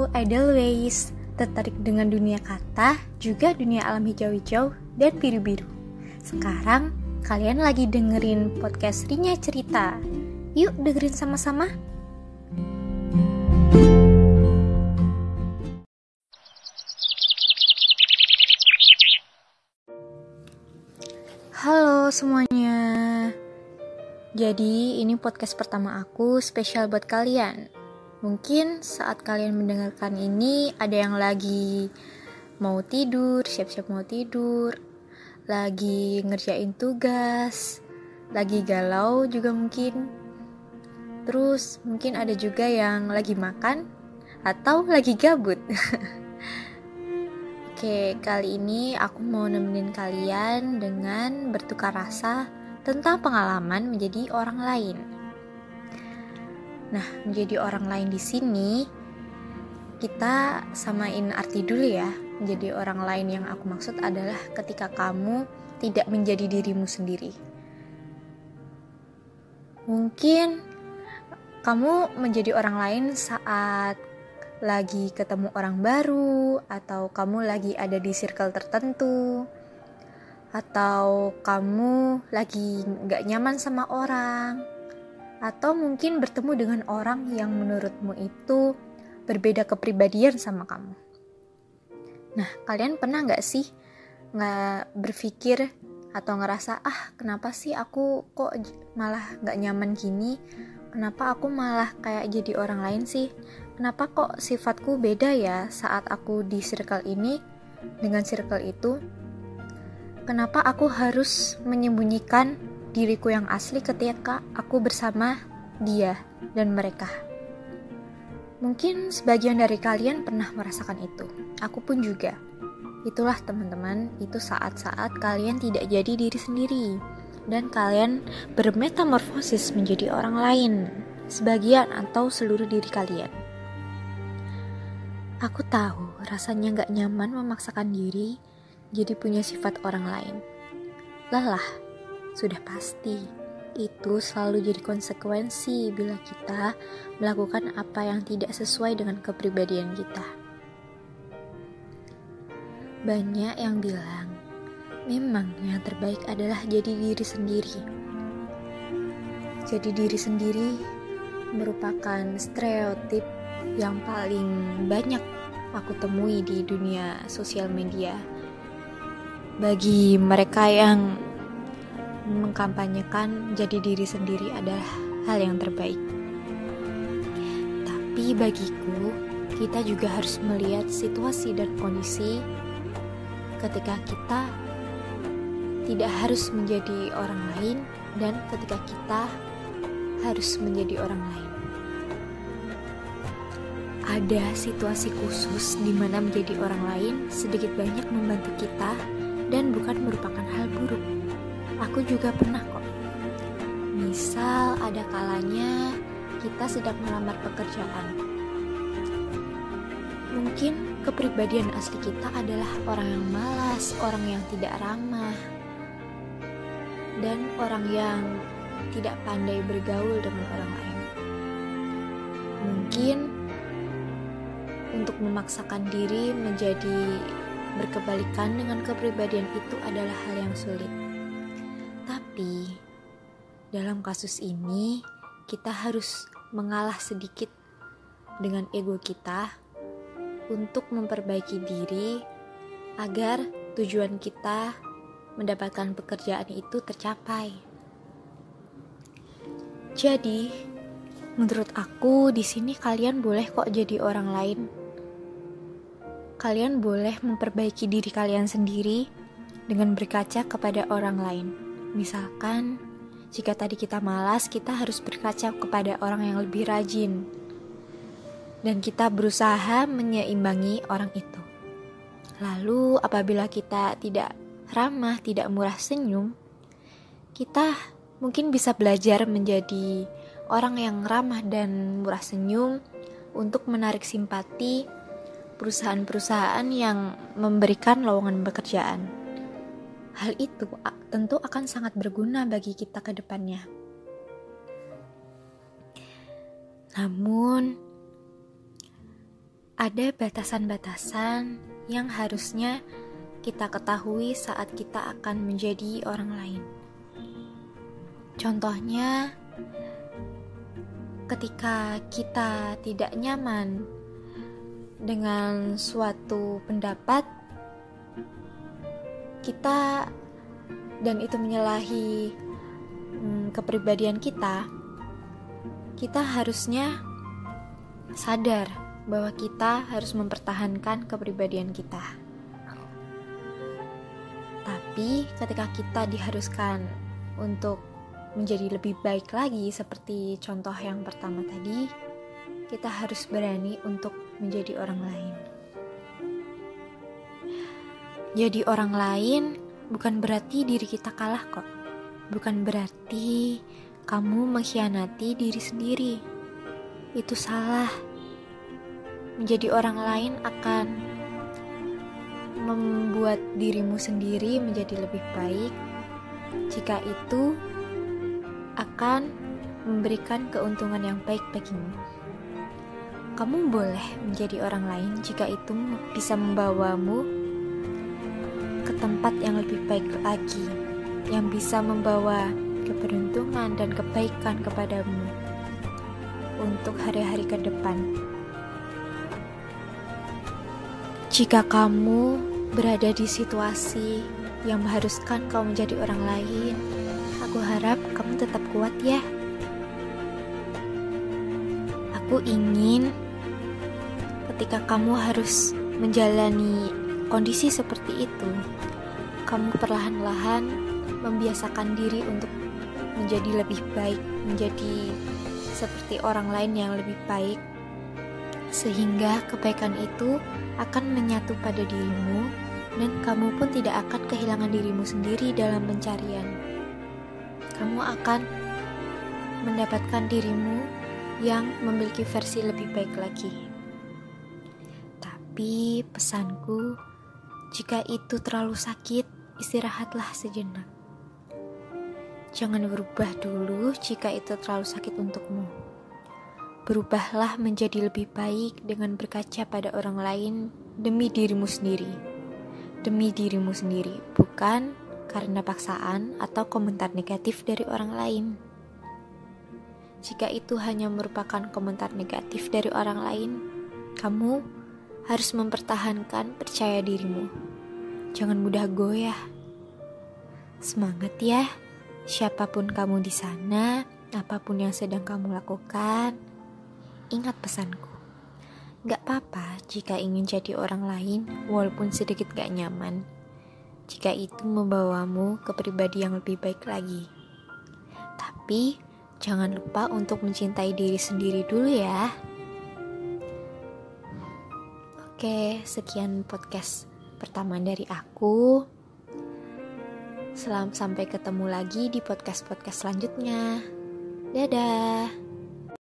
aku Edelweiss, tertarik dengan dunia kata, juga dunia alam hijau-hijau dan biru-biru. Sekarang kalian lagi dengerin podcast Rinya Cerita. Yuk dengerin sama-sama. Halo semuanya. Jadi, ini podcast pertama aku spesial buat kalian. Mungkin saat kalian mendengarkan ini ada yang lagi mau tidur, siap-siap mau tidur, lagi ngerjain tugas, lagi galau juga mungkin. Terus mungkin ada juga yang lagi makan atau lagi gabut. Oke, kali ini aku mau nemenin kalian dengan bertukar rasa tentang pengalaman menjadi orang lain. Nah, menjadi orang lain di sini kita samain arti dulu ya. Menjadi orang lain yang aku maksud adalah ketika kamu tidak menjadi dirimu sendiri. Mungkin kamu menjadi orang lain saat lagi ketemu orang baru, atau kamu lagi ada di circle tertentu, atau kamu lagi gak nyaman sama orang, atau mungkin bertemu dengan orang yang menurutmu itu berbeda kepribadian sama kamu. Nah, kalian pernah gak sih gak berpikir atau ngerasa ah kenapa sih aku kok malah gak nyaman gini kenapa aku malah kayak jadi orang lain sih kenapa kok sifatku beda ya saat aku di circle ini dengan circle itu? Kenapa aku harus menyembunyikan diriku yang asli ketika aku bersama dia dan mereka? Mungkin sebagian dari kalian pernah merasakan itu. Aku pun juga. Itulah teman-teman, itu saat-saat kalian tidak jadi diri sendiri dan kalian bermetamorfosis menjadi orang lain, sebagian atau seluruh diri kalian. Aku tahu rasanya gak nyaman memaksakan diri jadi punya sifat orang lain. Lelah, sudah pasti. Itu selalu jadi konsekuensi bila kita melakukan apa yang tidak sesuai dengan kepribadian kita. Banyak yang bilang, memang yang terbaik adalah jadi diri sendiri. Jadi diri sendiri merupakan stereotip yang paling banyak aku temui di dunia sosial media. Bagi mereka yang mengkampanyekan jadi diri sendiri adalah hal yang terbaik. Tapi bagiku, kita juga harus melihat situasi dan kondisi ketika kita tidak harus menjadi orang lain dan ketika kita harus menjadi orang lain ada situasi khusus di mana menjadi orang lain sedikit banyak membantu kita dan bukan merupakan hal buruk. Aku juga pernah kok. Misal ada kalanya kita sedang melamar pekerjaan. Mungkin kepribadian asli kita adalah orang yang malas, orang yang tidak ramah, dan orang yang tidak pandai bergaul dengan orang lain. Mungkin untuk memaksakan diri menjadi berkebalikan dengan kepribadian itu adalah hal yang sulit. Dalam kasus ini kita harus mengalah sedikit dengan ego kita untuk memperbaiki diri agar tujuan kita mendapatkan pekerjaan itu tercapai. Jadi, menurut aku di sini kalian boleh kok jadi orang lain kalian boleh memperbaiki diri kalian sendiri dengan berkaca kepada orang lain. Misalkan, jika tadi kita malas, kita harus berkaca kepada orang yang lebih rajin, dan kita berusaha menyeimbangi orang itu. Lalu, apabila kita tidak ramah, tidak murah senyum, kita mungkin bisa belajar menjadi orang yang ramah dan murah senyum untuk menarik simpati perusahaan-perusahaan yang memberikan lowongan pekerjaan. Hal itu tentu akan sangat berguna bagi kita ke depannya. Namun, ada batasan-batasan yang harusnya kita ketahui saat kita akan menjadi orang lain. Contohnya, ketika kita tidak nyaman dengan suatu pendapat, kita dan itu menyalahi hmm, kepribadian kita, kita harusnya sadar bahwa kita harus mempertahankan kepribadian kita. Tapi ketika kita diharuskan untuk menjadi lebih baik lagi seperti contoh yang pertama tadi, kita harus berani untuk menjadi orang lain. Jadi orang lain bukan berarti diri kita kalah kok. Bukan berarti kamu mengkhianati diri sendiri. Itu salah. Menjadi orang lain akan membuat dirimu sendiri menjadi lebih baik jika itu akan memberikan keuntungan yang baik bagimu. Kamu boleh menjadi orang lain jika itu bisa membawamu tempat yang lebih baik lagi, yang bisa membawa keberuntungan dan kebaikan kepadamu untuk hari-hari ke depan. Jika kamu berada di situasi yang mengharuskan kau menjadi orang lain, aku harap kamu tetap kuat ya. Aku ingin ketika kamu harus menjalani kondisi seperti itu, kamu perlahan-lahan membiasakan diri untuk menjadi lebih baik, menjadi seperti orang lain yang lebih baik, sehingga kebaikan itu akan menyatu pada dirimu, dan kamu pun tidak akan kehilangan dirimu sendiri dalam pencarian. Kamu akan mendapatkan dirimu yang memiliki versi lebih baik lagi. Tapi pesanku, jika itu terlalu sakit, istirahatlah sejenak. Jangan berubah dulu jika itu terlalu sakit untukmu. Berubahlah menjadi lebih baik dengan berkaca pada orang lain demi dirimu sendiri. Demi dirimu sendiri, bukan karena paksaan atau komentar negatif dari orang lain. Jika itu hanya merupakan komentar negatif dari orang lain, kamu harus mempertahankan percaya dirimu. Jangan mudah goyah. Semangat ya, siapa pun kamu di sana, apa pun yang sedang kamu lakukan. Ingat pesanku, gak apa-apa jika ingin jadi orang lain, walaupun sedikit gak nyaman. Jika itu membawamu ke pribadi yang lebih baik lagi. Tapi, jangan lupa untuk mencintai diri sendiri dulu ya. Oke, sekian podcast pertama dari aku. Selamat sampai ketemu lagi di podcast-podcast selanjutnya. Dadah.